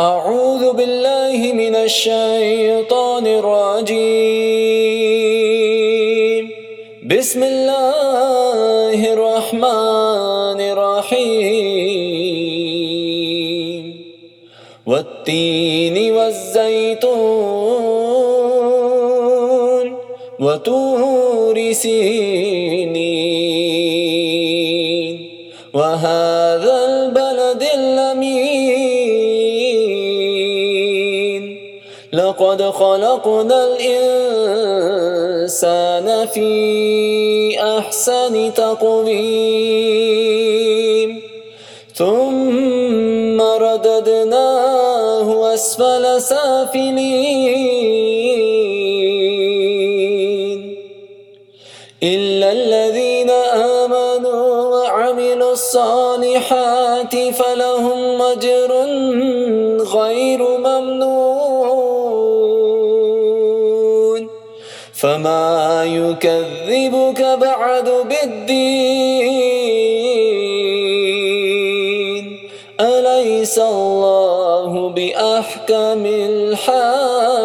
أعوذ بالله من الشيطان الرجيم. بسم الله الرحمن الرحيم. والتين والزيتون وتور سينين. وهذا البلد الأمين. لقد خلقنا الإنسان في أحسن تقويم. ثم رددناه أسفل سافلين. إلا الذين آمنوا وعملوا الصالحات فلهم أجر غير ممنون. فما يكذبك بعد بالدين أليس الله بأحكم الحاكمين